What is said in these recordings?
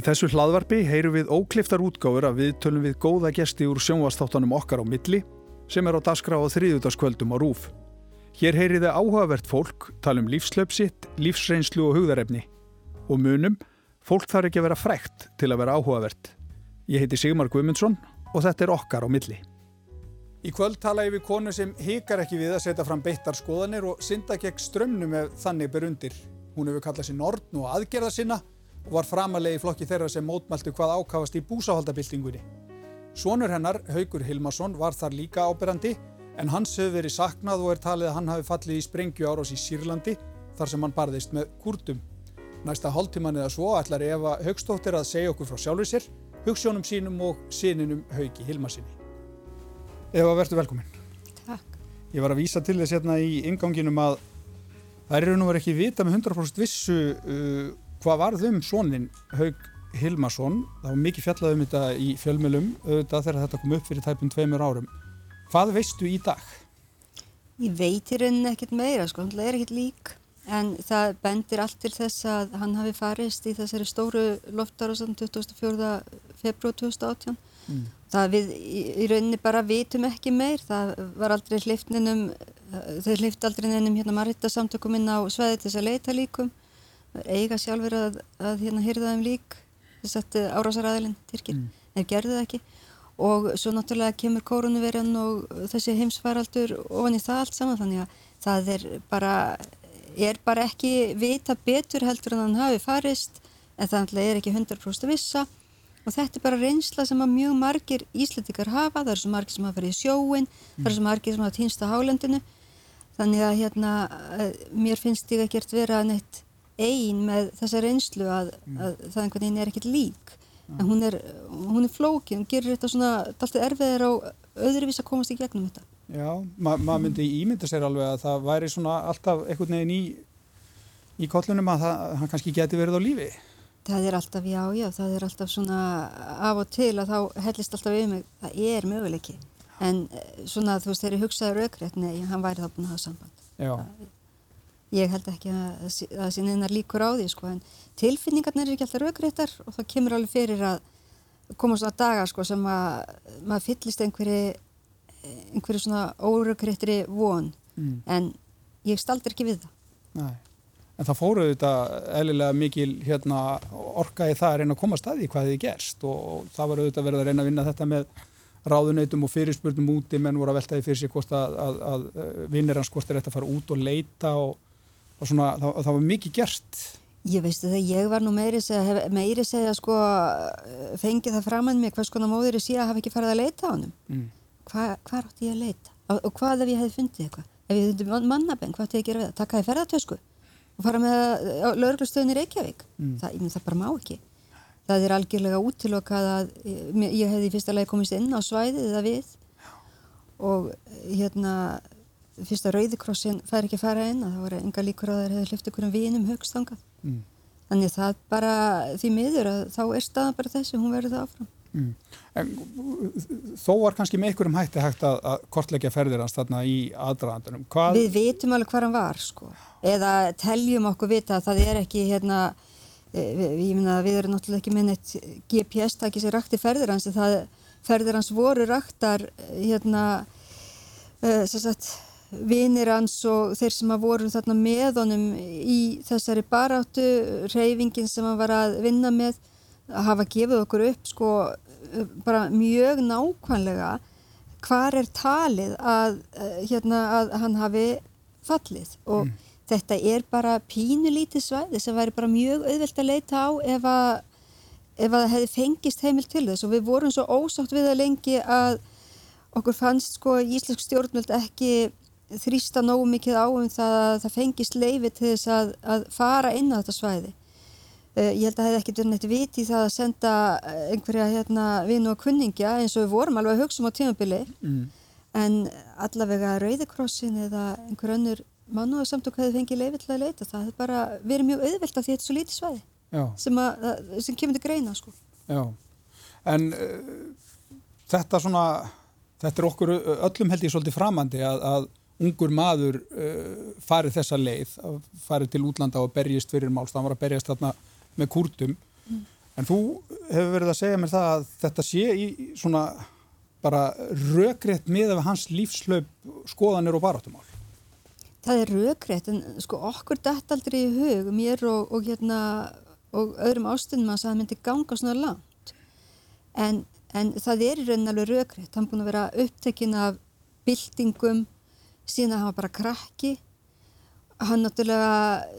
Í þessu hlaðvarpi heyru við ókliftar útgáfur að við tölum við góða gesti úr sjónvastáttanum okkar á milli sem er á daskra á þriðutaskvöldum á rúf. Hér heyri þið áhugavert fólk, tala um lífslöpsitt, lífsreynslu og hugðarefni. Og munum, fólk þarf ekki að vera frekt til að vera áhugavert. Ég heiti Sigmar Guimundsson og þetta er okkar á milli. Í kvöld tala ég við konu sem hikar ekki við að setja fram beittar skoðanir og synda gegn strömmnum ef þannig ber undir. Hún hefur kallað sér Nordn og aðgerða sinna og var framalegi flokki þeirra sem mótmæltu hvað ákavast í búsahaldabildingunni. Sónur hennar, Haugur Hilmarsson, var þar líka áberandi en hans hefur verið saknað og er talið að hann hafi fallið í sprengju árás í Sýrlandi þar sem hann barðist með kurdum. Næsta hálftíman eða svo ætlar Eva Haugstóttir að segja okkur frá sjálfur sér, hugssjónum sínum og síninum Haugi Hilmarsinni. Eva, verður velkominn. Takk. Ég var að vísa til þess hérna í inganginum að það er raun og verið ekki vita með 100% vissu uh, hvað varð um sónin Haug Hilmarsson. Það var mikið fjallað um þetta í fjölmjölum auðvitað þegar þetta kom upp fyrir tæpum tveimur árum. Hvað veistu í dag? Ég veit í rauninni ekkert meira, sko, hann er ekkert lík. En það bendir allt til þess að hann hafi farist í þessari stóru loftárasan 24. februar 2018. Mm. Það við í, í rauninni bara vitum ekki meir. Það var aldrei hlifninum, þau hlifti aldrei nefnum hérna marita samtökum inn á sveði til þess að leita líkum. Eiga sjálfur að, að hérna hýrða þeim lík, þess að árásaræðilinn, Tyrkir, mm. en gerði það ekki. Og svo náttúrulega kemur kórunverjan og þessi heimsfaraldur ofan í það allt saman þannig að það er bara er bara ekki vita betur heldur en hann hafi farist en það er ekki 100% vissa og þetta er bara reynsla sem að mjög margir íslendikar hafa, það er svo margir sem hafa verið í sjóin, mm. það er svo margir sem hafa týnst á hálendinu þannig að hérna mér finnst ég ekkert vera neitt ein með þessa reynslu að, mm. að það einhvern veginn er ekkert lík mm. en hún er, hún er flókin, hún gerir þetta svona alltaf erfiðir á öðruvís að komast í gegnum þetta Já, ma maður myndi ímynda sér alveg að það væri svona alltaf einhvern veginn í, í kollunum að það, hann kannski geti verið á lífi. Það er alltaf, já, já, það er alltaf svona af og til að þá hellist alltaf við mig, það er möguleiki. En svona þú veist, þegar ég hugsaði raugrætt, nei, hann væri þá búin að hafa samband. Já. Ég held ekki að það sé neina líkur á því, sko, en tilfinningarnir er ekki alltaf raugrættar og það kemur alveg fyrir að koma svona dagar, sko, sem að maður fyllist einhverju einhverju svona órugréttri von mm. en ég staldir ekki við það Nei. En það fóruð þetta eðlilega mikil hérna, orka í það að reyna að koma staði í hvað þið gerst og það var auðvitað verið að reyna að vinna þetta með ráðunautum og fyrirspurnum úti menn voru að veltaði fyrir sig hvort að, að, að vinnir hans hvort er þetta að fara út og leita og, og svona það, það var mikið gert. Ég veistu það, ég var nú meiri segja, meiri segja sko fengið það framann mig hvers konar móður ég sé að hafa ekki farið að leita á hann mm. Hvað hva átti ég að leita? Og, og hvað ef ég hefði fundið eitthvað? Ef ég hefði fundið mannabenn, hvað átti ég að gera við það? Taka það í ferðartösku og fara með lauruglustöðin í Reykjavík? Mm. það, ég, það bara má ekki. Það er algjörlega útilokað að ég hefði í fyrsta lagi komist inn á svæðið eða við. Og hérna fyrsta rauðikrossin fær ekki að fara inn að það voru enga líkur að það hefði hlifti einhverjum vinum högstangað mm. þannig það bara því miður að þá er staðan bara þessi, hún verður það áfram Mm. En, þó var kannski með einhverjum hætti hægt að, að kortleggja ferðir hans þarna í aðdraðandunum Hvað... Við vitum alveg hvað hann var sko. eða teljum okkur vita að það er ekki hérna e, við, myna, við erum náttúrulega ekki með neitt GPS-tæki sem rakti ferðir hans það, ferðir hans voru raktar hérna uh, sagt, vinir hans og þeir sem að voru þarna með honum í þessari baráttu reyfingin sem hann var að vinna með að hafa gefið okkur upp sko bara mjög nákvæmlega hvar er talið að, eh, hérna, að hann hafi fallið og mm. þetta er bara pínulítið svæði sem væri bara mjög auðvelt að leita á ef að, ef að það hefði fengist heimil til þess og við vorum svo ósátt við það lengi að okkur fannst sko íslensk stjórnvöld ekki þrýsta nógu mikið á um það að það fengist leifi til þess að, að fara inn á þetta svæði. Uh, ég held að það hefði ekkert verið neitt viti það að senda eh, einhverja hérna, vinu og kunningja eins og við vorum alveg að hugsa um á tímabili. Mm. en allavega Rauðikrossin eða einhver önnur mann og samt og hvað þið fengið leifið til að leita. Það hefði bara verið mjög auðvilt af því að þetta er svo lítið svæði sem, að, sem kemur til greina sko. Já, en uh, þetta svona þetta er okkur öllum held ég svolítið framandi að, að ungur maður uh, farið þessa leið farið til útlanda og berjist fyrir málst, það var að berjast þarna með kúrtum mm. En þú hefur verið að segja mér það að þetta sé í svona bara rökrétt með af hans lífslaup skoðanir og baráttumál. Það er rökrétt en sko okkur dætt aldrei í hug, mér og, og hérna og öðrum ástunum að það myndi ganga svona langt. En, en það er í raunin alveg rökrétt. Hann búin að vera upptekinn af bildingum síðan að hann var bara krakki. Hann náttúrulega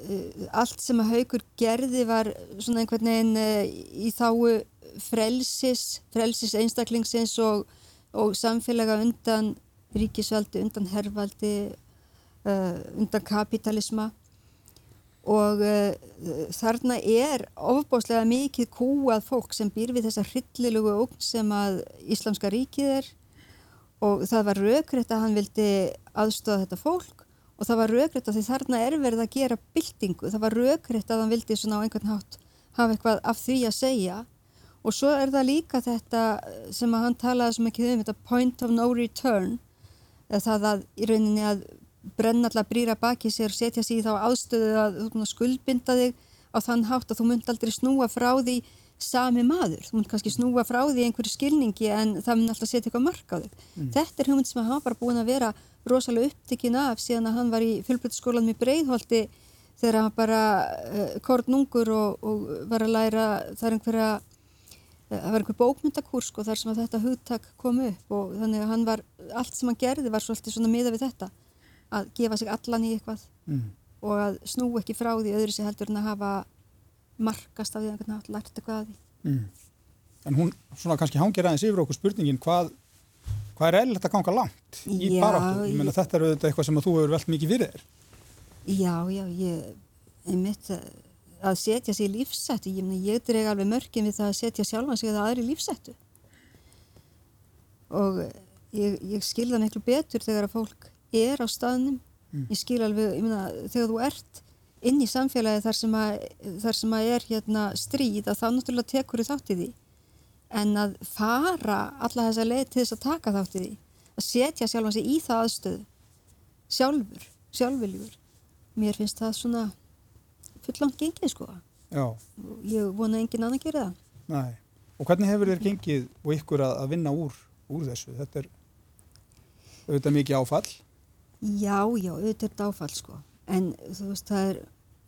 eh, allt sem að haugur gerði var svona einhvern veginn eh, í þáu frelsis, frelsis einstaklingsins og, og samfélaga undan ríkisvaldi, undan herrvaldi, uh, undan kapitalisma og þarna er ofbáslega mikið kúað fólk sem býr við þessa hryllilugu ógn sem að Íslamska ríkið er og það var raukrætt að hann vildi aðstofa þetta fólk og það var raugrætt að því þarna er verið að gera byltingu, það var raugrætt að hann vildi svona á einhvern hátt hafa eitthvað af því að segja. Og svo er það líka þetta sem að hann talaði svo mikið um, þetta point of no return. Það að í rauninni að brenna allar brýra baki sér, setja sér í þá aðstöðu að skuldbinda þig á þann hátt að þú mynd aldrei snúa frá því sami maður, þú mynd kannski snúa frá því einhverju skilningi en það mynd alltaf setja eitthvað mark á þig. Mm. Þetta er hugmynd sem hann var búin að vera rosalega upptikinn af síðan að hann var í fjölbrytskólanum í Breiðholti þegar hann bara uh, kornungur og, og var að læra þar einhverja eh, það var einhver bókmyndakurs og sko, þar sem að þetta hugtak kom upp og þannig að hann var allt sem hann gerði var svolítið svona miða við þetta að gefa sig allan í eitthvað mm. og að snú ekki frá því öðru sem heldur en að hafa markast af því að hann lært eitthvað að því mm. En hún svona kannski hangir aðeins yfir okkur spurningin hvað hvað er eðlilegt að ganga langt í já, baráttu? Ég menna þetta er auðvitað eitthvað sem þú hefur velt mikið fyrir þér. Já, já, ég mitt að setja sér í lífsættu, ég ég dreg alveg mörgum við það að setja sjálfan sig eða aðri lífsættu og ég, ég skilða miklu betur þegar að fólk er á staðnum, mm. ég skil alveg, ég menna þegar þú ert inn í samfélagi þar sem að, þar sem að er hérna stríð að þá náttúrulega tekur þú þátt í því. En að fara alla þessa leið til þess að taka þátt í því að setja sjálfan sig í það aðstöðu sjálfur, sjálfviljur mér finnst það svona fullangt gengið sko. Já. ég vona engin annan að gera það. Nei. og hvernig hefur þér gengið og ykkur að, að vinna úr, úr þessu? Þetta er auðvitað mikið áfall. Já, já, auðvitað er áfall sko en þú veist það er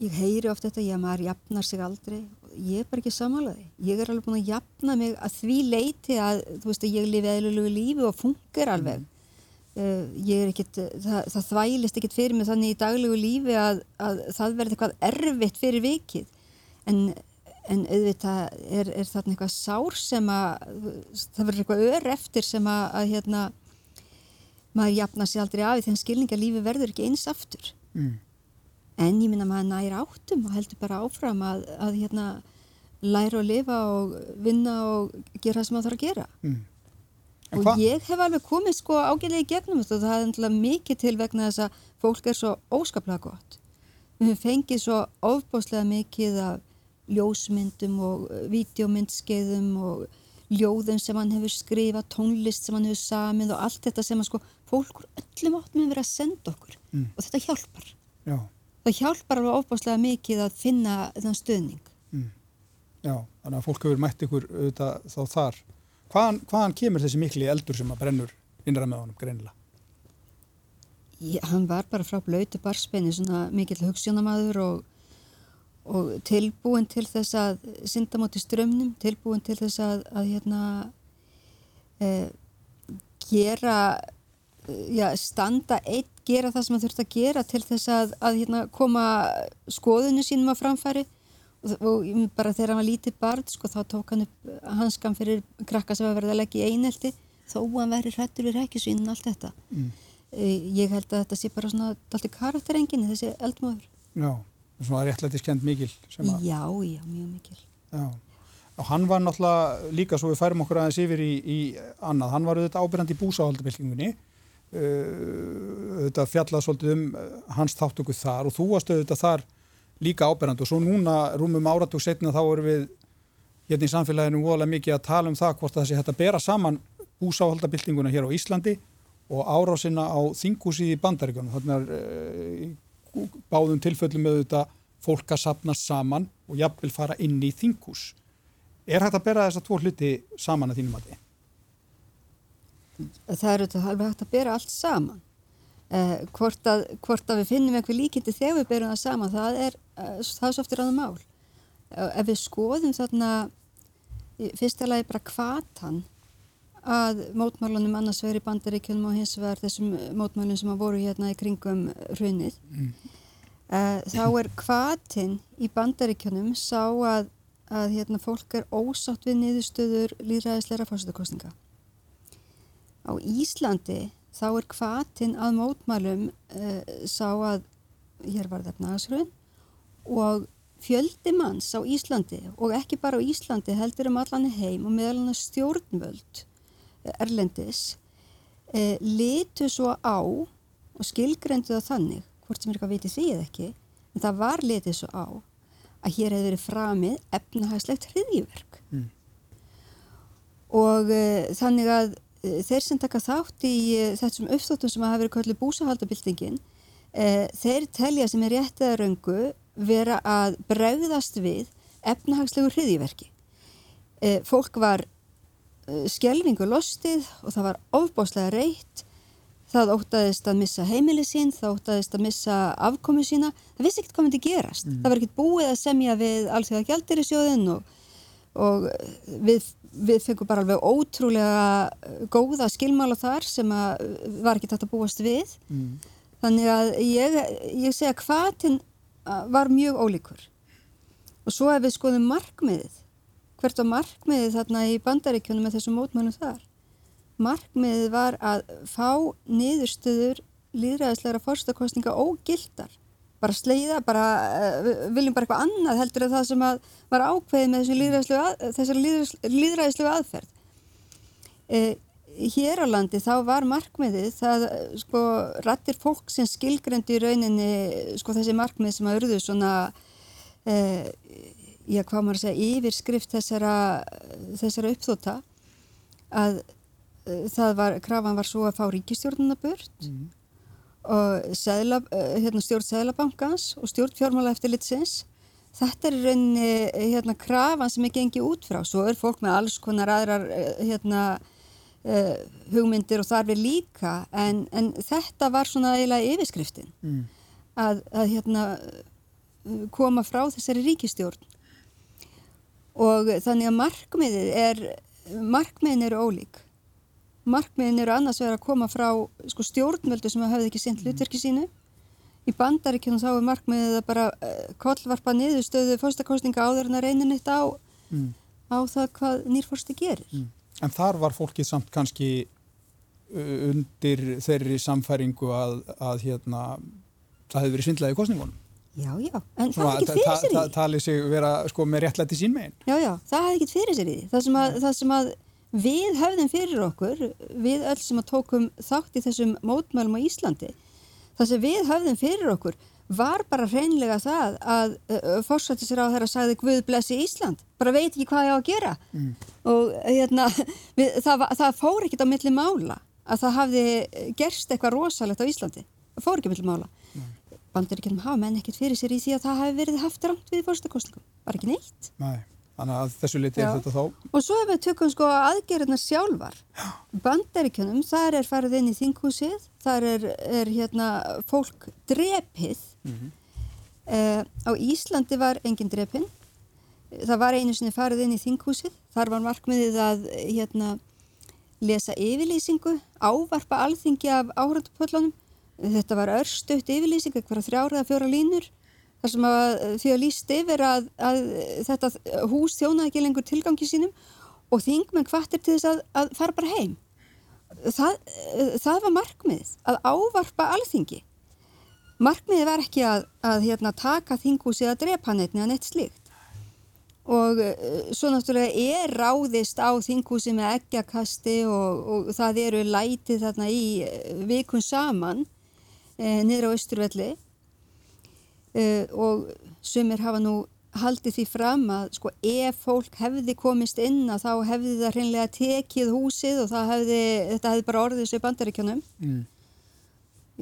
ég heyri oft þetta, já maður jafnar sig aldrei. Ég er bara ekki samanlegaði ég er alveg búin að jafna mig að því leiti að þú veist að ég lifi eðlulegu lífi og funkar alveg. Uh, ég er ekkit, það, það þvælist ekkit fyrir mig þannig í daglegu lífi að, að það verði eitthvað erfitt fyrir vikið. En, en auðvitað er, er þarna eitthvað sár sem að það verður eitthvað ör eftir sem að, að hérna maður jafna sig aldrei af því þannig skilninga lífi verður ekki eins aftur mm en ég minna maður næri áttum og heldur bara áfram að, að hérna, læra að lifa og vinna og gera það sem maður þarf að gera mm. og hva? ég hef alveg komið sko ágæðlega í gegnum og það er endla mikið til vegna þess að fólk er svo óskaplega gott við fengið svo ofbáslega mikið af ljósmyndum og videomyndskeiðum og ljóðum sem hann hefur skrifað, tónlist sem hann hefur samið og allt þetta sem að sko fólkur öllum átt með að vera að senda okkur mm. og þetta hjálpar Já það hjálpar alveg ofbáslega mikið að finna þann stöðning. Mm. Já, þannig að fólk hefur mætt ykkur auðvitað þá þar. Hvaðan, hvaðan kemur þessi mikli eldur sem að brennur innra með honum greinilega? Já, hann var bara frá blötu barspenni, svona mikill hugssjónamaður og, og tilbúin til þess að synda móti strömmnum, tilbúin til þess að, að hérna, eh, gera, já, standa einn gera það sem það þurft að gera til þess að, að hérna, koma skoðinu sínum að framfæri. Og, og bara þegar hann var lítið barn sko, þá tók hann upp hanskan fyrir krakka sem var verið að leggja í einhelti þó hann væri hrættur við rækjusvínin allt þetta. Mm. Eh, ég held að þetta sé bara svona alltaf karakterengin þessi eldmóður Já, svona réttlætiskend mikil Já, já, mjög mikil. Já. Og hann var náttúrulega líka svo við færum okkur aðeins yfir í, í annað, hann var auðvitað ábyrgandi í búsáhaldabildingunni þetta fjallað svolítið um eh, hans þáttöku þar og þú varst auðvitað þar líka áberand og svo núna rúmum áratug setna þá erum við hérna í samfélaginu óalega mikið að tala um það hvort það sé hægt að bera saman búsáhaldabildinguna hér á Íslandi og árásina á þingúsi í bandaríkjónum þannig að báðum tilföllum auðvitað fólk að sapna saman og jafnvel fara inn í þingús Er hægt að bera þess að tvo hluti saman að þínum að þið? Það er auðvitað alveg hægt að bera allt saman. Eh, hvort, að, hvort að við finnum einhver líkindi þegar við berum það saman, það er, eh, það er svo oftir aðeins mál. Eh, ef við skoðum þarna, í fyrsta lagi bara kvatan að mótmálunum annars vegar í bandaríkjunum og hins vegar þessum mótmálunum sem að voru hérna í kringum hrunið, mm. þá er kvatin í bandaríkjunum sá að, að hérna, fólk er ósátt við niðurstöður líðræðisleira fórstöðukostninga. Á Íslandi þá er kvatin að mótmælum uh, sá að hér var það efnagasrun og fjöldi manns á Íslandi og ekki bara á Íslandi heldur um allan heim og meðal hann stjórnvöld uh, erlendis uh, litu svo á og skilgrendu það þannig hvort sem er eitthvað vitið því eða ekki en það var litið svo á að hér hefur verið framið efnahagslegt hriðjverk mm. og þannig að þeir sem taka þátt í þessum uppþóttum sem hafa verið kallið búsahaldabildingin e, þeir telja sem er rétt eða röngu vera að bregðast við efnahagslegu hriðiverki. E, fólk var e, skjelvingu lostið og það var ofbáslega reitt, það ótaðist að missa heimili sín, það ótaðist að missa afkomi sína, það vissi ekkert hvað myndi gerast. Mm. Það var ekkert búið að semja við allþjóða gældir í sjóðin og, og við við fengum bara alveg ótrúlega góða skilmála þar sem að var ekki þetta búast við mm. þannig að ég, ég segja hvaðtinn uh, var mjög ólíkur og svo ef við skoðum markmiðið hvert á markmiðið þarna í bandaríkjunum með þessum mótmænum þar markmiðið var að fá niðurstöður líðræðislegra fórstakostninga ógildar bara sleiða, bara uh, viljum bara eitthvað annað heldur en það sem var ákveðið með þessari líðræðislu aðferð. Uh, hér á landi þá var markmiðið það sko rattir fólk sem skilgrendi í rauninni sko þessi markmið sem að urðu svona uh, já hvað maður að segja yfirskrift þessara, þessara uppþóta að það var, krafan var svo að fá ríkistjórnuna burt mm og seðla, eh, hérna, stjórn Sæðlabankans og stjórn fjármála eftir litsins þetta er rauninni hérna, krafan sem er gengið út frá. Svo er fólk með alls konar aðrar eh, hérna, uh, hugmyndir og þarfir líka en, en þetta var svona eiginlega yfirskriftin. Mm. að, að hérna, koma frá þessari ríkistjórn og þannig að markmiðið er markmiðin eru ólík markmiðin eru annars vegar að koma frá sko, stjórnvöldu sem hafði ekki sendt hlutverki sínu í bandaríkjum þá er markmiðið að bara uh, kollvarpa niður stöðu fórstakostninga áður en að reyna nýtt á, mm. á það hvað nýrfórsti gerir. Mm. En þar var fólkið samt kannski undir þeirri samfæringu að, að hérna, það hefði verið svindlaði í kostningunum. Já, já, en það hefði ekkert fyrir sér í því. Það talið sig vera sko með réttlæti sín meginn. Já, já, það hefði ekkert fyrir sér í því. Það sem að, það sem að Við höfðum fyrir okkur, við öll sem að tókum þátt í þessum mótmælum á Íslandi, það sem við höfðum fyrir okkur var bara hreinlega það að uh, fórsættisir á þeirra sagði Guð blessi Ísland, bara veit ekki hvað ég á að gera mm. og hérna, við, það, það fór ekkit á milli mála að það hafði gerst eitthvað rosalegt á Íslandi, það fór ekki á milli mála. Mm. Bandaríkjum hafa menn ekkit fyrir sér í því að það hafi verið haft rámt við fórsættakostningum, var ekki neitt. Nei. Þannig að þessu liti er þetta þá. Og svo ef við tökum sko aðgerðina sjálfar, bandaríkjunum, þar er farið inn í þinghúsið, þar er, er hérna fólk drepið. Mm -hmm. eh, á Íslandi var engin drepinn, það var einu sinni farið inn í þinghúsið, þar var markmiðið að hérna lesa yfirlýsingu, ávarpa alþingi af áhröndupöllunum, þetta var örstuðt yfirlýsing, eitthvað þrjára eða fjóra línur þar sem að því að líst yfir að, að þetta hús þjónaði ekki lengur tilgangi sínum og þingmenn hvartir til þess að, að fara bara heim. Það, það var markmið að ávarpa alþingi. Markmiði var ekki að, að hérna, taka þinghúsi að drepa hann eitthvað neitt slíkt. Og svo náttúrulega er ráðist á þinghúsi með eggjakasti og, og það eru lætið þarna í vikun saman eh, niður á Östurvelli uh, og sumir hafa nú haldið því fram að sko ef fólk hefði komist inn að þá hefði það hreinlega tekið húsið og hefði, þetta hefði bara orðið þessu bandaríkjónum. Mm.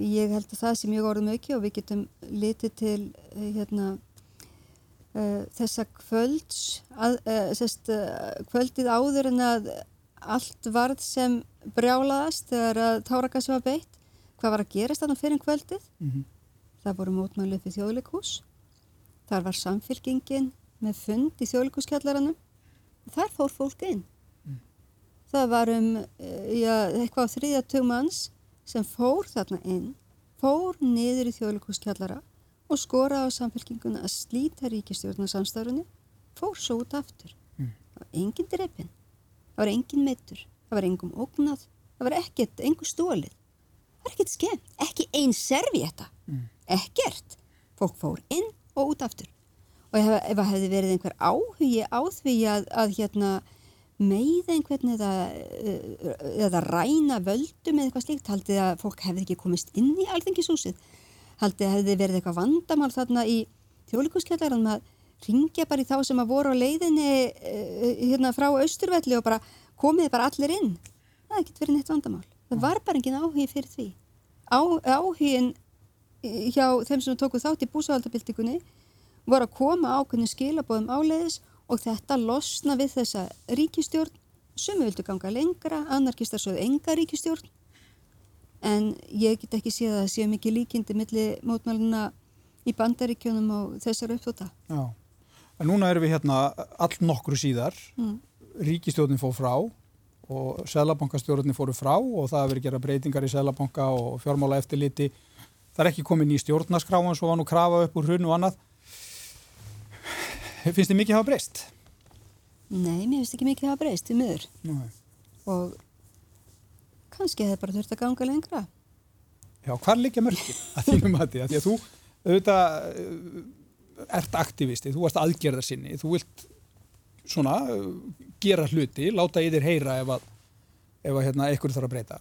Ég held að það sé mjög orðum auki og við getum litið til eh, hérna, uh, þessa kvölds, að, uh, sest, uh, kvöldið áður en að allt varð sem brjálaðast þegar að tárakassi var beitt. Hvað var að gerast þarna fyrir kvöldið? Mm -hmm. Það voru mótmælið fyrir þjóðleikús. Þar var samfélkingin með fund í þjóðleikúskjallaranum. Þar fór fólk inn. Mm. Það var um ja, eitthvað á þriðjatug manns sem fór þarna inn, fór niður í þjóðleikúskjallara og skora á samfélkinguna að slíta ríkistjórnarsamstafrunni, fór svo út aftur. Mm. Það var enginn dreipin, það var enginn meittur, það var engum ógnað, það var ekkert, engum stólið. Var ekkert skemmt, ekki einn servietta, mm. ekkert. Fólk fór inn og út aftur. Og ef, ef það hefði verið einhver áhugi á því að, að hérna, með einhvern eða, eða ræna völdum eða eitthvað slíkt, haldið að fólk hefði ekki komist inn í alþengisúsið haldið að hefði verið eitthvað vandamál þarna í þjóðlíkuskjallarinn að ringja bara í þá sem að voru á leiðinni uh, hérna frá austurvelli og bara komiði bara allir inn. Það hefði ekkert verið neitt vandamál. Það var bara engin áhugi fyrir því. Á, áhugin hjá þeim sem tóku þátt í búsavaldabildingunni voru að koma ákveðinu skilabóðum áleiðis og þetta losna við þessa ríkistjórn sem vildu ganga lengra, anarkistar svo enga ríkistjórn en ég get ekki séð að það séu mikið líkindi millir mótmæluna í bandaríkjónum og þessar uppþóta. Já, en núna erum við hérna all nokkru síðar, mm. ríkistjórnin fór frá og selabankastjórnin fóru frá og það hefur verið gera breytingar í selabanka og fjármála eftirliti. Það er ekki komið ný stjórnaskráan svo var nú krafa upp úr hrun og annað. Finnst þið mikið hafa breyst? Nei, mér finnst ekki mikið hafa breyst, þið miður. Nei. Og kannski hefði bara þurft að ganga lengra. Já, hvar liggja mörgir að þínum að því að því að þú auðvitað eh, ert aktivisti, þú ert aðgerðarsinni, þú vilt svona gera hluti, láta þér heyra ef að, ef að hérna, eitthvað þarf að breyta.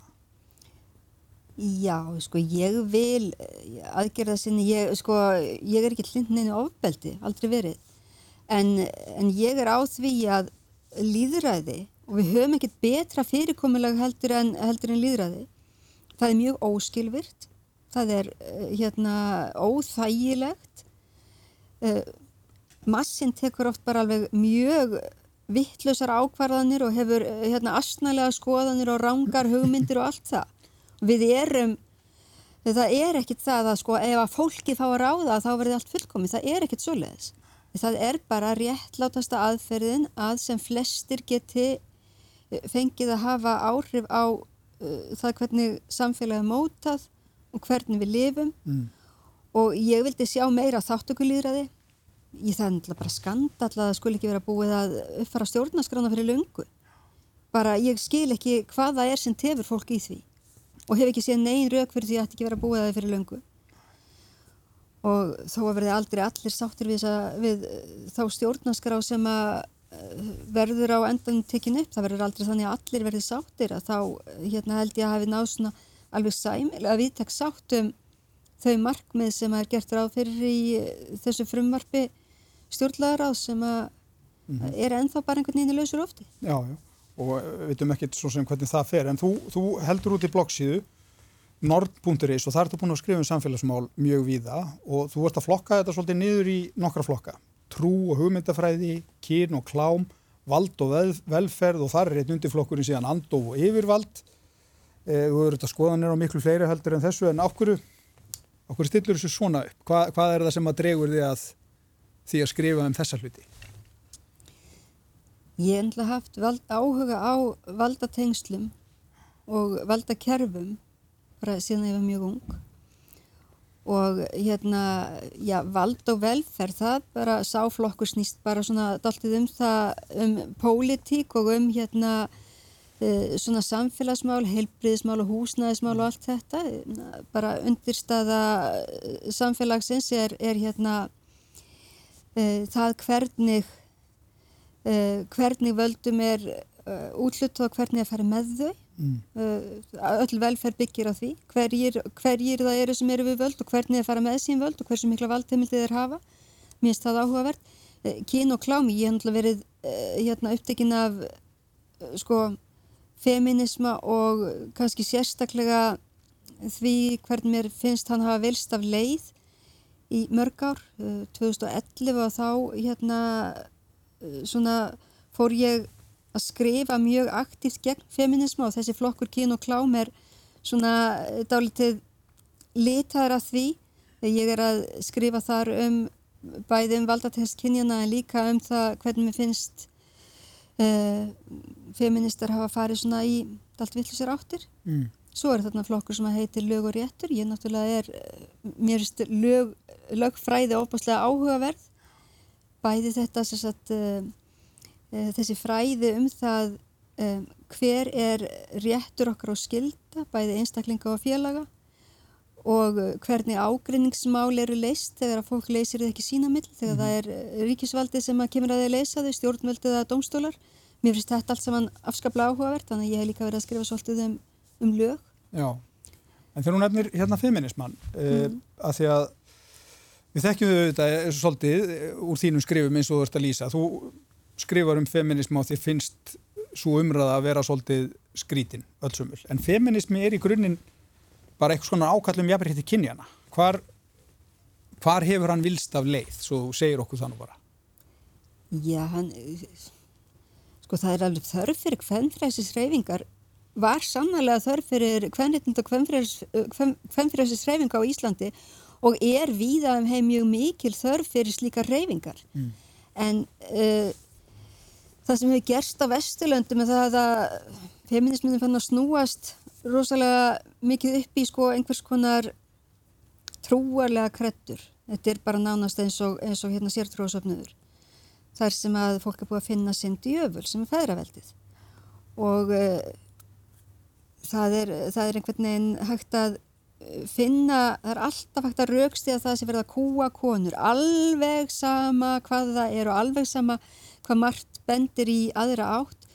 Já, sko, ég vil eh, aðgerðarsinni, ég, sko, ég er ekki hlindinni ofbeldi, aldrei verið, en, en ég er á því að líðræði og við höfum ekkert betra fyrirkomulag heldur en, heldur en líðræði. Það er mjög óskilvirt, það er uh, hérna óþægilegt, uh, massin tekur oft bara alveg mjög vittlausar ákvarðanir og hefur uh, hérna asnalega skoðanir og rángar hugmyndir og allt það. Við erum, það er ekkit það að sko ef að fólki fá að ráða þá verður allt fullkomið, það er ekkit svoleiðis. Það er bara réttlátasta aðferðin að sem flestir geti fengið að hafa áhrif á uh, það hvernig samfélagi mótað og hvernig við lifum mm. og ég vildi sjá meira þáttökulýðraði ég það er náttúrulega bara skandall að það skul ekki vera búið að uppfara stjórnaskrána fyrir lungu bara ég skil ekki hvaða er sem tefur fólk í því og hef ekki séð negin rauk fyrir því að þetta ekki vera búið að það fyrir lungu og þó að verði aldrei allir sáttir við, við þá stjórnaskrá sem að verður á endan tekin upp, það verður aldrei þannig að allir verður sáttir að þá hérna held ég að hafi náð svona alveg sæmil að við tek sáttum þau markmið sem er gert ráð fyrir í þessu frumvarfi stjórnlaður á sem að mm -hmm. er ennþá bara einhvern veginn í lausur ofti. Já, já, og við veitum ekkert svo sem hvernig það fer, en þú, þú heldur út í bloggsíðu nord.is og þar ertu búin að skrifa um samfélagsmál mjög víða og þú ert að flokka þetta svolítið niður í nokkra flokka trú og hugmyndafræði, kyn og klám, vald og velferð og þar er einn undirflokkurinn síðan andof og yfirvald. Eh, þú eru þetta skoðanir á miklu fleiri heldur en þessu en ákveru, ákveru stillur þessu svona upp? Hva, hvað er það sem að dregur því að, því að skrifa um þessa hluti? Ég hef ennlega haft vald, áhuga á valdatengslum og valdakerfum bara síðan ég var mjög ung og hérna, já, vald og velferð, það bara sáflokkur snýst bara svona daltið um það, um pólitík og um hérna uh, svona samfélagsmál, heilbriðismál og húsnæðismál og allt þetta, bara undirstaða samfélagsins er, er hérna það hvernig, uh, hvernig völdum er útlutt og hvernig að fara með þau. Mm. Öll velferð byggir á því. Hverjir, hverjir það eru sem eru við völd og hvernig það fara með sín völd og hversu mikla valdheimildið þeir hafa. Mér finnst það áhugavert. Kyn og klámi, ég hef náttúrulega verið hérna, upptekinn af sko feminisma og kannski sérstaklega því hvernig mér finnst hann hafa vilst af leið í mörg ár. 2011 og þá hérna svona fór ég að skrifa mjög aktíft gegn feminismu og þessi flokkur kyn og klám er svona dálitið litaður af því ég er að skrifa þar um bæði um valdatest kynjana en líka um það hvernig mér finnst uh, feministar hafa farið svona í allt villusir áttir. Mm. Svo er þarna flokkur sem heitir lög og réttur. Ég náttúrulega er, mér finnst lög, lögfræði óbúslega áhugaverð. Bæði þetta sagt, uh, uh, þessi fræði um það hver er réttur okkar á skilda, bæði einstaklinga og félaga og hvernig ágrinningsmál eru leist þegar að fólk leysir það ekki sína mill, þegar mm. það er ríkisvaldi sem kemur að þeir leysa þau, stjórnvöldið eða dómstólar mér finnst þetta allt saman afskaplega áhugavert þannig að ég hef líka verið að skrifa svolítið um, um lög Já, en þegar hún nefnir hérna feminismann eh, mm. uh, að því að við þekkjum þau þetta svolítið eh, úr þínum skrifum eins og þú ert að lýsa. Þú skrifar um feminism og þér finnst svo umræða að vera svolítið skrítin, öllsumul, en feminismi er í grunninn bara eitthvað svona ákallum jafnrétti kynjana hvar, hvar hefur hann vilst af leið, svo segir okkur þannig bara? Já, hann sko það er alveg þörf fyrir hvernfræsisreifingar var sannlega þörf fyrir hvernriðnind og hvernfræsisreifinga á Íslandi og er víða um heim mjög mikil þörf fyrir slíka reifingar mm. en uh, það sem hefur gerst á Vesturlöndum er það að feminismin fann að snúast rosalega mikið upp í sko einhvers konar trúarlega krettur þetta er bara nánast eins og, eins og hérna sértrúasöfnuður þar sem að fólk er búið að finna sinn djöful sem er feðraveldið. Og uh, það, er, það er einhvern veginn hægt að eh, finna, það er alltaf hægt að raukst í að það sé verið að kúa konur. Alveg sama hvað það er og alveg sama hvað margt bendir í aðra átt.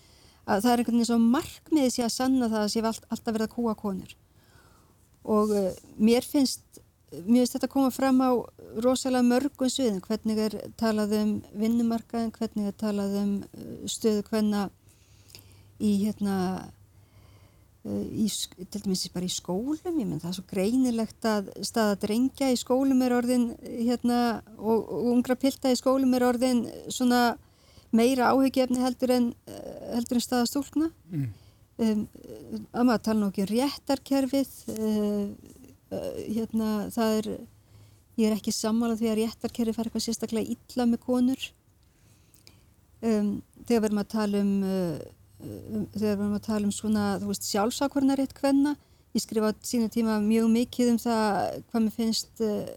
Að það er einhvern veginn svo markmiðið sé að sanna það að sé alltaf verið að kúa konur. Og uh, mér finnst mér finnst þetta að koma fram á rosalega mörgum sviðin, hvernig er talað um vinnumarkaðin, hvernig er talað um uh, stöðu hvenna í hérna í, til dæmis bara í skólum ég menn það er svo greinilegt að staða drengja í skólum er orðin hérna og, og ungra pilda í skólum er orðin svona meira áhugjefni heldur en heldur en staða stúlna mm. um, að maður tala nokkið um réttarkerfið uh, hérna það er ég er ekki sammálað því að réttarkerri fær eitthvað sérstaklega illa með konur um, þegar verðum að tala um, uh, þegar verðum að tala um svona þú veist sjálfsákvarnarétt hvenna ég skrifa á sína tíma mjög mikið um það hvað mér finnst uh,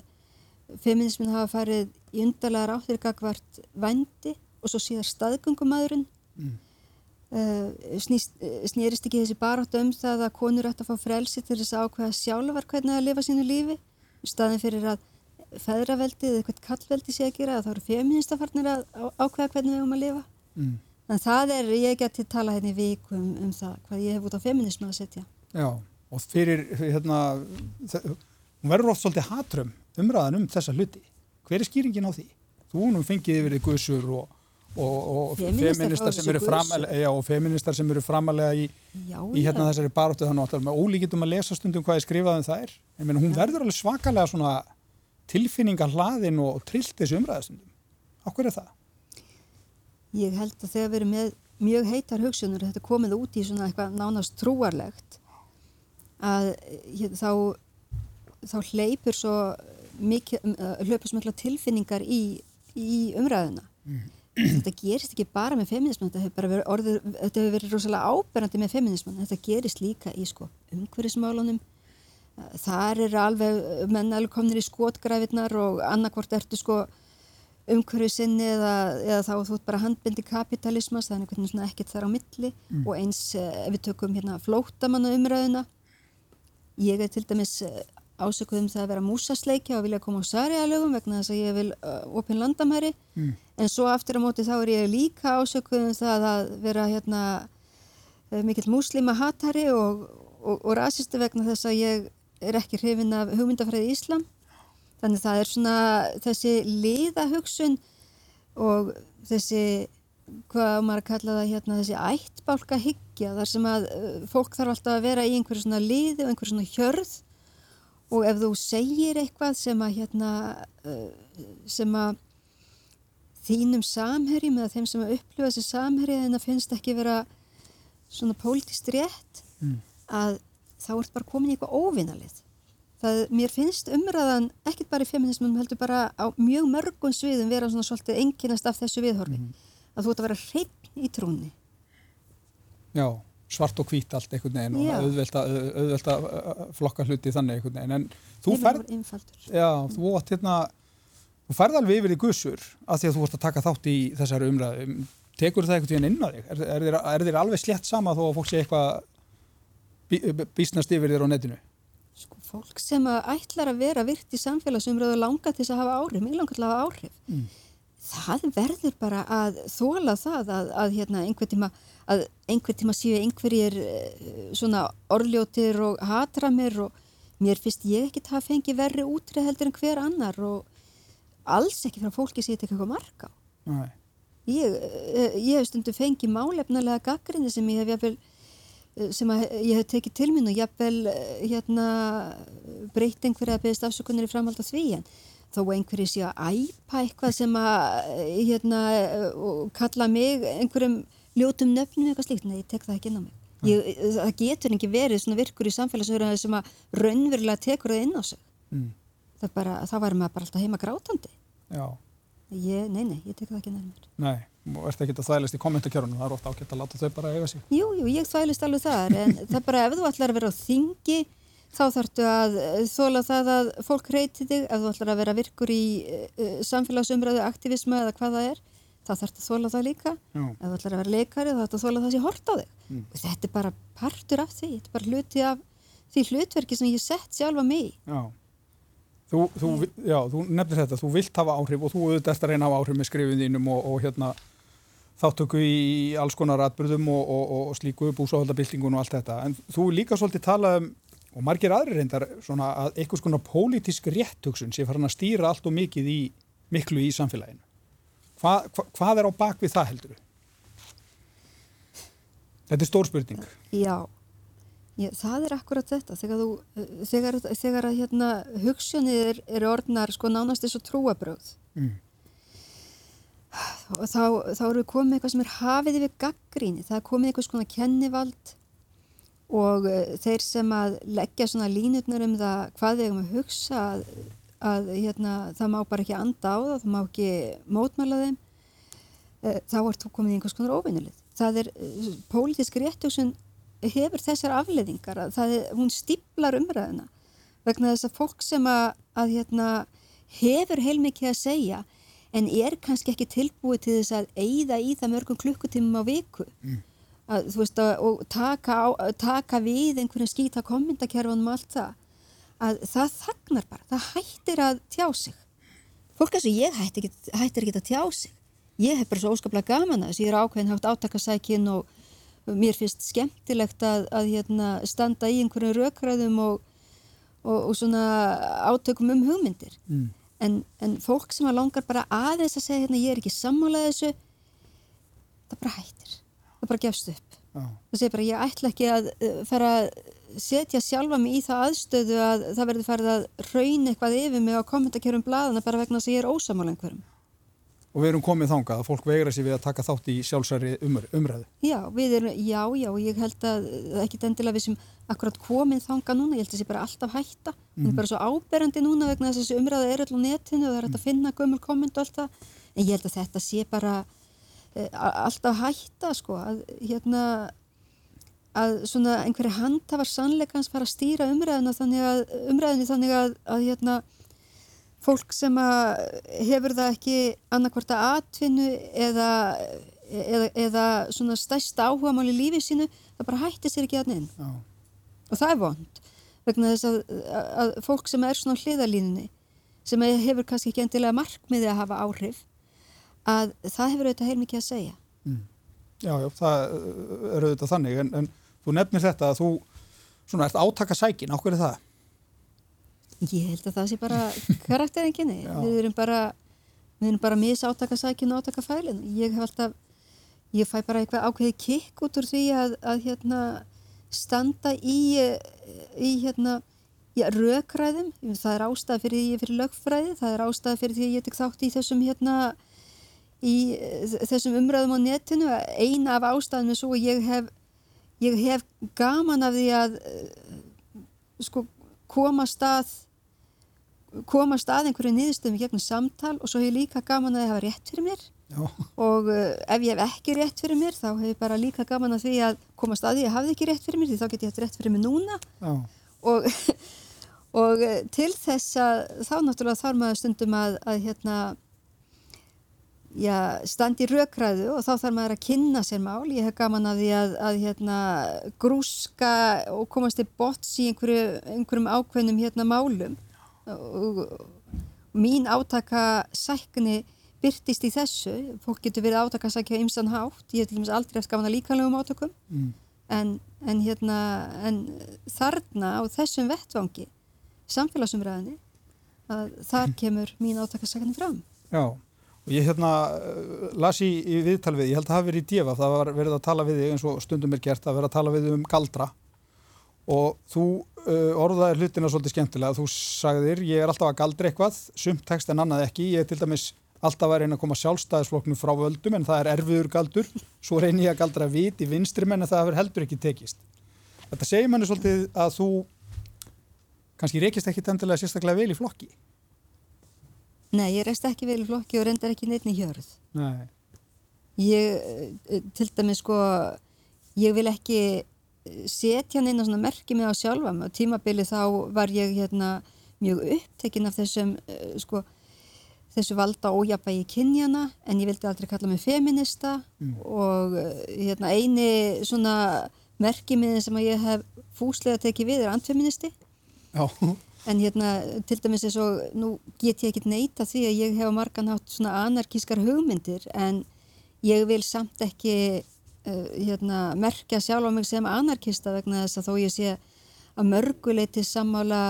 feminismin hafa farið í undarlega ráttir gagvart vændi og svo síðar staðgöngumæðurinn mm. Uh, snýrist ekki þessi barátt um það að konur ætti að fá frelsi til þess að ákveða sjálfar hvernig að lifa sínu lífi staðin fyrir að feðraveldi eða eitthvað kallveldi sé að gera þá eru feministafarnir að ákveða hvernig við erum að lifa mm. En það er, ég geti tala hérna í vikum um, um það hvað ég hef út á feminismu að setja Já, og fyrir hérna hún verður oft svolítið hatrum umræðan um þessa hluti hver er skýringin á því? Þú nú fengið yfir guðsur og og, og feministar sem eru framalega já, og feministar sem eru framalega í, já, í hérna já. þessari baróttu þannig að með ólíkitum að lesa stundum hvað er skrifað um það er en hún verður alveg svakalega svona tilfinninga hlaðin og trillt þessu umræðastundum Okkur er það? Ég held að þegar við erum með mjög heitar hugsunur þetta komið út í svona eitthvað nánast trúarlegt að hér, þá þá hleypur svo mikið, hleypur svo mikla tilfinningar í, í umræðuna. Mm. Þetta gerist ekki bara með feminisman þetta hefur verið, orðið, þetta hefur verið rosalega áberandi með feminisman, þetta gerist líka í sko, umhverfismálunum. Þar er alveg menn alveg komnir í skotgræfirnar og annarkvort ertu sko umhverfisinni eða, eða þá þú ert bara handbindi kapitalismas, það er einhvern veginn ekkert þar á milli mm. og eins eh, ef við tökum hérna flótamanna umræðuna ég er til dæmis eh, ásökuð um það að vera músasleikja og vilja koma á sarialögum vegna þess að ég vil uh, opin landamæri mm. en svo aftur á móti þá er ég líka ásökuð um það að vera hérna mikill múslima hatari og, og, og rasisti vegna þess að ég er ekki hrifin af hugmyndafræði Íslam þannig það er svona þessi liðahugsun og þessi hvað maður kalla það hérna þessi ættbálka hyggja þar sem að uh, fólk þarf alltaf að vera í einhverju svona liði og einhverju svona hjörð og ef þú segir eitthvað sem að hérna uh, sem að þínum samherjum eða þeim sem að upplifa þessi samherja en það finnst ekki vera svona pólitist rétt mm. að þá ert bara komin í eitthvað óvinalið það, mér finnst umræðan ekkit bara í feminismunum heldur bara á mjög mörgum sviðum vera svona svolítið enginast af þessu viðhorfi mm. að þú ert að vera hrein í trúni Já, svart og hvít allt einhvern veginn Já. og auðvelt að flokka hluti þannig einhvern veginn en þú færð Já, þú átt hérna Þú færð alveg yfir í gussur að því að þú vart að taka þátt í þessari umræðu. Tekur það eitthvað inn að þig? Er, er, er þér alveg slett sama þó að fólk sé eitthvað bí, bísnast yfir þér á netinu? Sko, fólk sem að ætlar að vera virt í samfélagsumröðu langa til þess að hafa áhrif, mjög langar til að hafa áhrif. Mm. Það verður bara að þóla það að, að hérna, einhver tíma, að einhver tíma séu einhverjir eh, svona orðljótir og hatramir og mér finnst ég ekki að fengi verri útrið heldur en hver annar og alls ekki frá fólki sem ég tek eitthvað marka á. Ég, eh, ég hef stundu fengið málefnulega gaggrinni sem ég hef jafnvel, eh, sem ég hef tekið til mín og jafnvel eh, hérna, breytt einhverja að beðast afsökunir í framhald af því en þó einhverju sé að æpa eitthvað sem að hérna, kalla mig einhverjum ljótum nöfnum eitthvað slíkt, nei ég tek það ekki inn á mig. Ég, það getur ekki verið svona virkur í samfélagsöður sem að raunverulega tekur það inn á sig. Mm. Það bara, þá væri maður bara alltaf heima grátandi. Já. Ég, Nei, nei, ég tek það ekki nærmur Nei, og ert ekki að þvælist í kommentarkjörunum það er ofta ákveðt að láta þau bara eiga sig. Jú, jú, ég þvælist alveg þar en það er bara ef þú ætlar að vera á þingi þá þarftu að þóla það að fólk reyti þig, ef þú ætlar að vera virkur í uh, samfélagsumræðu aktivismu eða hvað það er, þá þarftu að þóla það líka. Já. ef þú ætlar að vera leikari þá þarftu að þóla það sem hort á þig. Mm. þetta er bara partur af því, þetta er bara hluti af því hlutverki sem ég sett sjálfa mig Já. Þú, þú, já, þú nefnir þetta, þú vilt hafa áhrif og þú auðvitað eftir að reyna að hafa áhrif með skrifin þínum og, og hérna, þáttöku í alls konar atbyrðum og, og, og slíku búsáhaldabildingun og allt þetta. En þú líka svolítið talað um, og margir aðri reyndar, svona að einhvers konar pólitísk réttöksun sé farin að stýra allt og mikið í miklu í samfélaginu. Hva, hva, hvað er á bakvið það heldur? Þetta er stór spurning. Já. Já, það er akkurat þetta, þegar, þú, þegar, þegar að hérna, hugssjónið er, er orðnar sko nánast eins og trúabröð mm. Og þá, þá eru komið eitthvað sem er hafið yfir gaggríni, það er komið eitthvað svona kennivald og uh, þeir sem að leggja svona línutnar um það hvað við hefum að hugsa að, að hérna, það má bara ekki anda á það, það má ekki mótmæla þeim, uh, þá ert þú komið í einhvers konar ofinnulið. Það er uh, pólitísk réttjóksun hefur þessar afleðingar að er, hún stiblar umræðina vegna þess að fólk sem að, að hérna, hefur heilmikið að segja en er kannski ekki tilbúið til þess að eigða í það mörgum klukkutímum á viku? Mm. að, veist, að, og taka, á, taka við einhverja skýta kommentarkerfunum og allt það. Að það þagnar bara, það hættir að tjá sig. Fólk eins og ég hættir ekki, hættir ekki að tjá sig. Ég hef bara svo óskaplega gaman að þess ég er ákveðin haft átakasækin og mér finnst skemmtilegt að, að hérna, standa í einhverju rökræðum og, og, og svona átökum um hugmyndir. Mm. En, en fólk sem að langar bara aðeins að segja hérna ég er ekki sammálað þessu það bara hættir það bara gefst upp ah. það segir bara ég ætla ekki að uh, fara að setja sjálfa mig í það aðstöðu að það verður farið að raun eitthvað yfir mig á kommentarkjörum bladana bara vegna þess að ég er ósamála einhverjum Og við erum komið þangað að fólk vegra sér við að taka þátt í sjálfsæri umræðu. Já, erum, já, já, ég held að ekki endilega við sem akkurat komið þangað núna, ég held að það sé bara alltaf hætta, mm. en bara svo áberandi núna vegna þess að þessi umræðu er alltaf netinu og það er hægt að finna gömul komment og allt það, en ég held að þetta sé bara e, alltaf hætta, sko, að hérna, að svona einhverju handhafar sannleikans fara að stýra umræðinu þannig að, umræðinu þannig að, að hérna, fólk sem hefur það ekki annarkvarta atvinnu eða, eða, eða svona stærsta áhuga mál í lífið sínu, það bara hætti sér ekki að neinn. Og það er vond vegna þess að, að fólk sem er svona hliðalínunni, sem hefur kannski ekki endilega markmiði að hafa áhrif, að það hefur auðvitað heil mikið að segja. Mm. Já, já, það er auðvitað þannig, en, en þú nefnir þetta að þú svona ert átaka sækin, áhverju það? Ég held að það sé bara karakterenginni. við erum bara við erum bara misátaka sækinu og átaka fælinu. Ég hef alltaf, ég fæ bara eitthvað ákveði kikk út úr því að, að hérna standa í, í hérna já, rökræðum, það er ástæða fyrir því ég fyrir lögfræði, það er ástæða fyrir því ég tek þátt í þessum hérna í þessum umræðum á netinu. Eina af ástæðum er svo að ég hef ég hef gaman af því að sko koma stað koma stað einhverju niðurstöðum gegnum samtal og svo hef ég líka gaman að það hafa rétt fyrir mér Já. og uh, ef ég hef ekki rétt fyrir mér þá hef ég bara líka gaman að því að koma stað því að ég hafði ekki rétt fyrir mér því þá get ég haft rétt fyrir mér núna. Og, og uh, til þess að þá náttúrulega þarf maður stundum að, að hérna já, standi rökræðu og þá þarf maður að kynna sér mál. Ég hef gaman að því að, að hérna, grúska og komast til bots í einhverju, einhverjum ákveðnum hérna, málum. Og, og mín átaka sækni byrtist í þessu, fólk getur verið átakasækja ymsan hátt, ég hef til dæmis aldrei eftir gafna líkanlegum átökum. Mm. en, en, hérna, en þarna á þessum vettvangi samfélagsumræðinni að þar kemur mín átakasækni fram. Já, og ég hérna las í, í viðtal við, ég held að það hafi verið í djefa, það var verið að tala við þig eins og stundum er gert að vera að tala við um galdra. Og þú uh, orðaðir hlutina svolítið skemmtilega, þú sagðir ég er alltaf að galdra eitthvað, sumt text en annað ekki, ég er til dæmis alltaf að reyna að koma sjálfstæðisflokknum frá völdum en það er erfiður galdur, svo reynir ég að galdra vit í vinstri menn en það hefur heldur ekki tekist. Þetta segir manni svolítið að þú kannski reykist ekki tendilega sérstaklega vel í flokki. Nei, ég reykst ekki vel í flokki og reyndar ekki neitt í hjörð. Nei. Ég, eh, til dæmis sko, ég vil ekki setja hann inn á svona merkið mig á sjálfa og tímabili þá var ég hérna mjög upptekinn af þessum uh, sko þessu valda ójapægi kynjana en ég vildi aldrei kalla mig feminista mm. og eh, hérna, eini svona merkimiðin sem ég hef fúslega tekið við er antfeministi en hérna til dæmis eins og nú get ég ekkit neyta því að ég hef margan hátt svona anarkískar hugmyndir en ég vil samt ekki uh, hérna, merkja sjálf á mig sem anarkista vegna þess að þó ég sé að mörguleiti sammála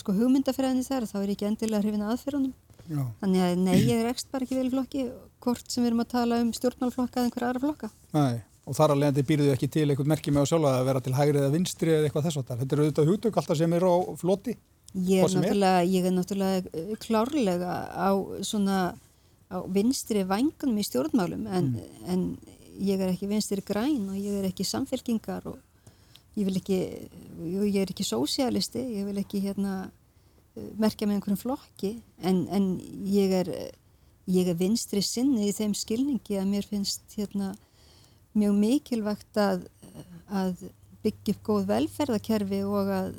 sko, hugmyndafræðinni þar þá er ég ekki endilega hrifin aðferðunum Já. Þannig að nei, ég er ekst bara ekki vel flokki hvort sem við erum að tala um stjórnmálflokka eða einhverja aðra flokka. Nei, og þar alveg býrðu ekki til eitthvað merkjum með á sjálfa að vera til hægri eða vinstri eða eitthvað þess að. Þetta eru auðvitað hútök alltaf sem eru á floti. Ég er náttúrulega, ég er náttúrulega klárlega á svona á vinstri vangunum í stjórnmálum en, mm. en ég er ekki vinstri græn og ég er ekki samfélkingar og ég vil ekki, ég er ekki sósialisti, ég vil ekki hérna merkja með einhverjum flokki en, en ég er ég er vinstri sinni í þeim skilningi að mér finnst hérna mjög mikilvægt að, að byggja upp góð velferðakerfi og að,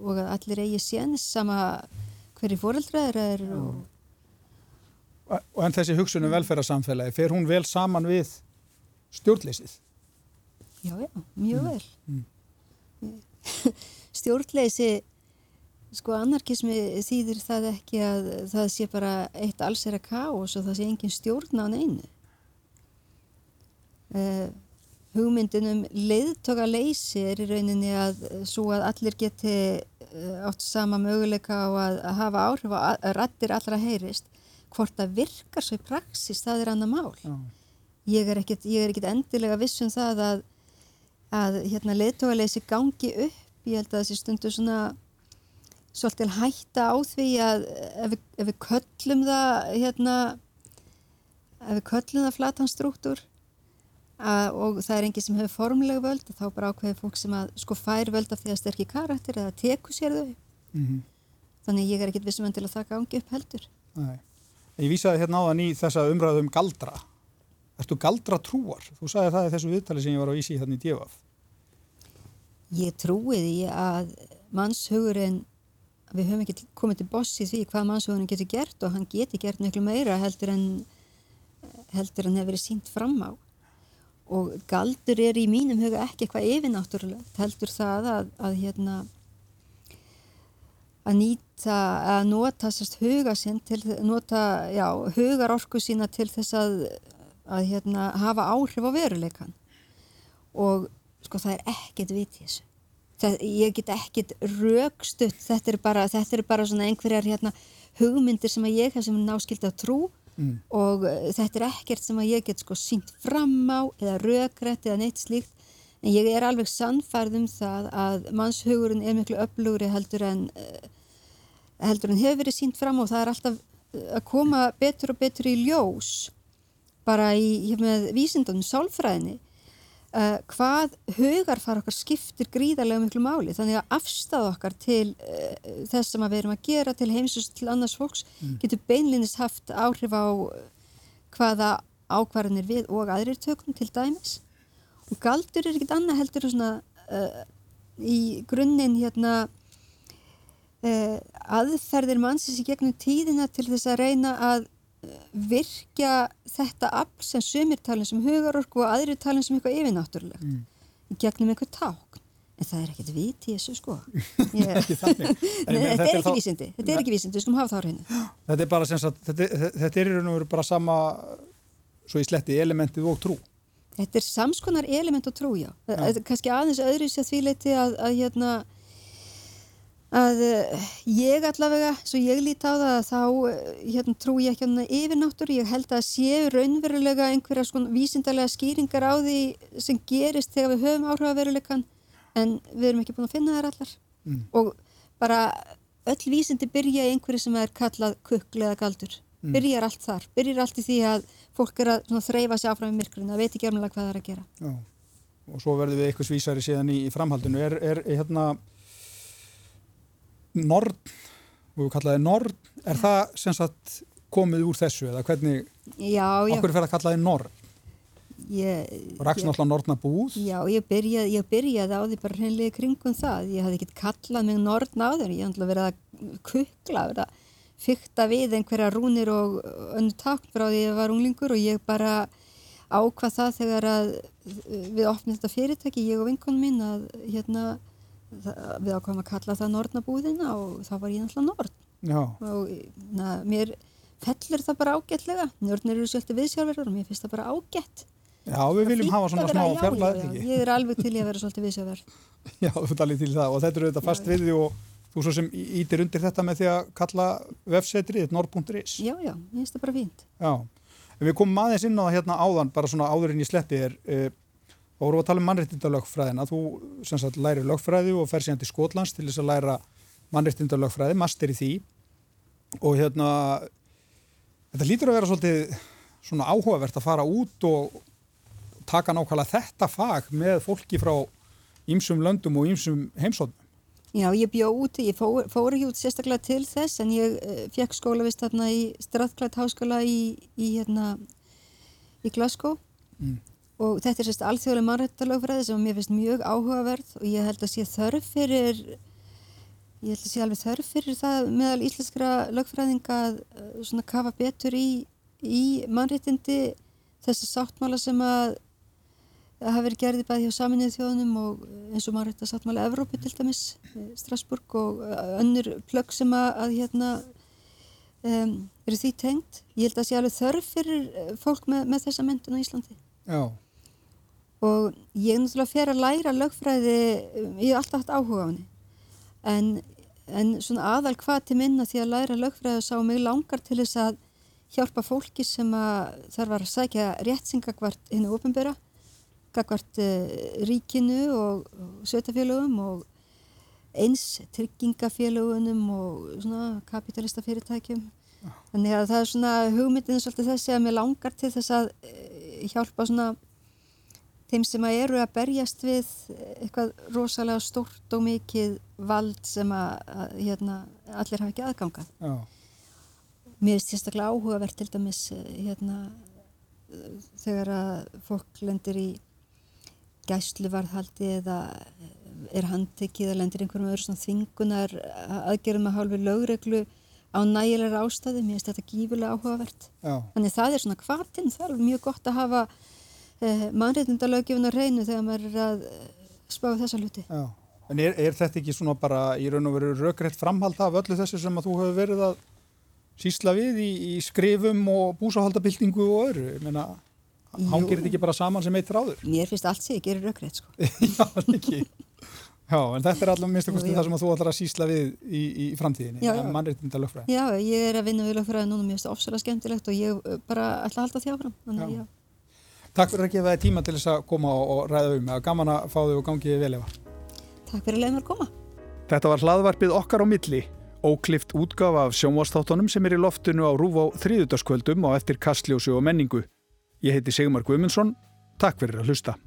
og að allir eigi séns sama hverju fóreldraður er og... og en þessi hugsunum velferðarsamfélagi fer hún vel saman við stjórnleysið? Já, já, mjög mm. vel mm. stjórnleysi Sko anarkismi þýðir það ekki að það sé bara eitt allsera káos og það sé engin stjórn á neinu. Uh, hugmyndin um leiðtoka leysi er í rauninni að svo að allir geti uh, átt sama möguleika á að, að hafa áhrif og rættir allra heyrist. Hvort það virkar svo í praxis, það er annað mál. Já. Ég er ekkit, endilega vissum það að, að hérna, leiðtoka leysi gangi upp. Ég held að þessi stundu svona svolítið hætta á því að ef við, ef við köllum það hérna ef við köllum það flatanstrúktur og það er enginn sem hefur formlega völd þá bara ákveður fólk sem að sko fær völd af því að sterkir karakter eða teku sér þau mm -hmm. þannig ég er ekkit vissum en til að það gangi upp heldur Nei. Ég vísaði hérna á þann í þessa umræðu um galdra Erstu galdra trúar? Þú sagði það í þessu viðtali sem ég var að vísi hérna í djöfaf Ég trúiði að mannshugurinn við höfum ekki komið til boss í því hvað mannsóðunum getur gert og hann getur gert miklu meira heldur en heldur en hefur verið sínt fram á. Og galdur er í mínum huga ekki eitthvað yfirnáttúrulegt heldur það að, að hérna að nýta, að nota sérst huga sinn til, nota, já, hugar orku sína til þess að að hérna hafa áhrif á veruleikan og sko það er ekkert vitið þessu það, ég get ekkit raukstutt, þetta er bara, þetta er bara svona einhverjar hérna, hugmyndir sem að ég hef sem náskild að trú mm. og uh, þetta er ekkert sem að ég get sko sínt fram á eða raukrætt eða neitt slíkt. En ég er alveg sannfærð um það að mannshugurinn er miklu öflugri heldur en, uh, heldur en hefur verið sínt fram og það er alltaf uh, að koma betur og betur í ljós bara í með vísindunum, sálfræðinni uh, hvað hugarfar okkar skiptir gríðarlega miklu máli þannig að afstæða okkar til uh, þess sem við erum að gera til heimsust til annars fólks mm. getur beinlinnist haft áhrif á hvaða ákvarðanir við og aðrir tökum til dæmis og galdur er ekkit annað heldur svona uh, í grunninn hérna aðferðir mannsins í gegnum tíðina til þess að reyna að virkja þetta afl sem sumir talin sem hugarorku og aðrir talin sem eitthvað yfirnáttúrulegt. Mm. gegnum einhver ták en það er ekkert vit í þessu sko. Ég... Nei, Nei, þetta er ekki þá... vísindi. Þetta er ekki vísindi, við skulum hafa það á hreinu. Þetta er bara sem sagt, þetta, þetta er bara sama svo í sletti elementið og trú. Þetta er samskonar element og trú, já, já. kannski aðeins öðru sér því leiti að, að hérna að uh, ég allavega, svo ég líti á það þá uh, hérna, trú ég ekki á það yfirnáttur, ég held að séu raunverulega einhverja svona vísindarlega skýringar á því sem gerist þegar við höfum áhrifaveruleikan en við erum ekki búin að finna þær allar mm. og bara öll vísindi byrja í einhverju sem er kallað kukl eða galdur, mm. byrjar allt þar byrjar allt í því að fólk er að þreyfa sig áfram í myrkurinn, það veit ekki alveg hvað það er að gera Já. og svo verður við eitthvað svísari síðan í, í framhaldinu er, er, er hérna Nord, og við kallaði Nord, er já. það sem sagt komið úr þessu eða hvernig, já, já. okkur fer að kallaði Nord? Rækst náttúrulega Nordna búð? Já, ég byrjaði, ég byrjaði á því bara hreinlega kringum það. Ég hafði ekkert kallað mig Nordna á þeirra, ég hafði verið að kukla, verið að fykta við einhverja rúnir og önnu takk frá því að ég var unglingur og ég bara ákvað það þegar að við opnum þetta fyrirtæki, ég og vinkonum mín að hérna við ákvæmum að kalla það Nordnabúðina og þá var ég náttúrulega Nord Já. og na, mér fellur það bara ágætlega. Nordnir eru svolítið viðsjálfverðar og mér finnst það bara ágætt. Já, við viljum hafa svona smá fjarlæð Ég er alveg til ég að vera svolítið viðsjálfverð Já, þú talir til það. Og þetta eru þetta fast við og þú svo sem ítir undir þetta með því að kalla vefsetrið nord.is Já, já, ég finnst það bara fínt. Já, en við komum aðeins inn á það hérna áðan bara svona áðurinn í sletti er eh, og vorum að tala um mannrettindalögfræðina þú sem sagt læri lögfræði og fer síðan til Skotlands til þess að læra mannrettindalögfræði, master í því. Og hérna þetta lítur að vera svolítið svona áhugavert að fara út og taka nákvæmlega þetta fag með fólki frá ýmsum löndum og ýmsum heimsóðnum Já, ég bjóð úti, ég fór, fór ekki út sérstaklega til þess en ég eh, fekk skólavist hérna í Strathclyde háskóla í, í hérna í Glasgow. Mm og þetta er sérst alþjóðlega mannrættalögfræði sem mér finnst mjög áhugaverð og ég held að sé þörf fyrir ég held að sé alveg þörf fyrir það meðal íslenskra lögfræðinga að uh, svona kafa betur í, í mannrættindi þessi sáttmála sem að hafa verið gerði bæði hjá saminnið þjóðunum og eins og mannrættasáttmála Evrópi til dæmis, eh, Strasburg og uh, önnur plögg sem að, að hérna um, eru því tengt. Ég held að sé alveg þörf fyrir eh, fólk með, með þessa myndun á Íslandi. Já og ég er náttúrulega fyrir að læra lögfræði, ég hef alltaf haft áhuga á henni. En, en svona aðal hvað til minna því að læra lögfræði sá mig langar til þess að hjálpa fólki sem að þarf að sækja réttsinga hennu ofinbera gagvart uh, ríkinu og, og sveitafélögum og eins tryggingafélagunum og svona kapitalista fyrirtækjum þannig að það er svona hugmyndin svolítið þessi að mér langar til þess að uh, hjálpa svona þeim sem að eru að berjast við eitthvað rosalega stort og mikið vald sem að, að hérna, allir hafa ekki aðgangað. Já. Mér finnst sérstaklega áhugavert til dæmis hérna, þegar að fólk lendir í gæsluvarðhaldi eða er handtekið eða lendir einhverjum öðru svona þvingunar aðgerðum að hálfi lögreglu á nægilegar ástæði. Mér finnst þetta gífulega áhugavert. Já. Þannig það er svona kvartinn, það er mjög gott að hafa eh, mannreitindalögjöfun að reynu þegar maður er að eh, spáða þessa hluti. Já. En er, er þetta ekki svona bara í raun og veru raugrætt framhald af öllu þessu sem að þú hefur verið að sísla við í, í skrifum og búsahaldabildingu og öðru? Ég meina, hangir þetta ekki bara saman sem eitt ráður? Mér finnst allt sig, ég gerir raugrætt sko. Já, ekki. Já, en þetta er allavega minnst okkur það sem þú ætlar að sísla við í, í framtíðinni, mannreitinda lögfræði. Já, ég er að vinna við lögfræði núna, mér finnst það ofsalega skemmtilegt og ég bara ætla að halda þjáfram, þannig já. já. Takk fyrir að gefa þið tíma til þess að koma og ræða um. Gaman að fá þau og gangið vel efa. Takk fyrir að leiða mér að koma. Þetta var hlaðvarpið okkar á milli, óklift útgafa af sjónvastáttunum sem er í loftinu á rúf á þrýðutaskvöldum og eftir kastljósu og menningu. Ég heiti Sigmar Guimundsson. Takk fyrir að hlusta.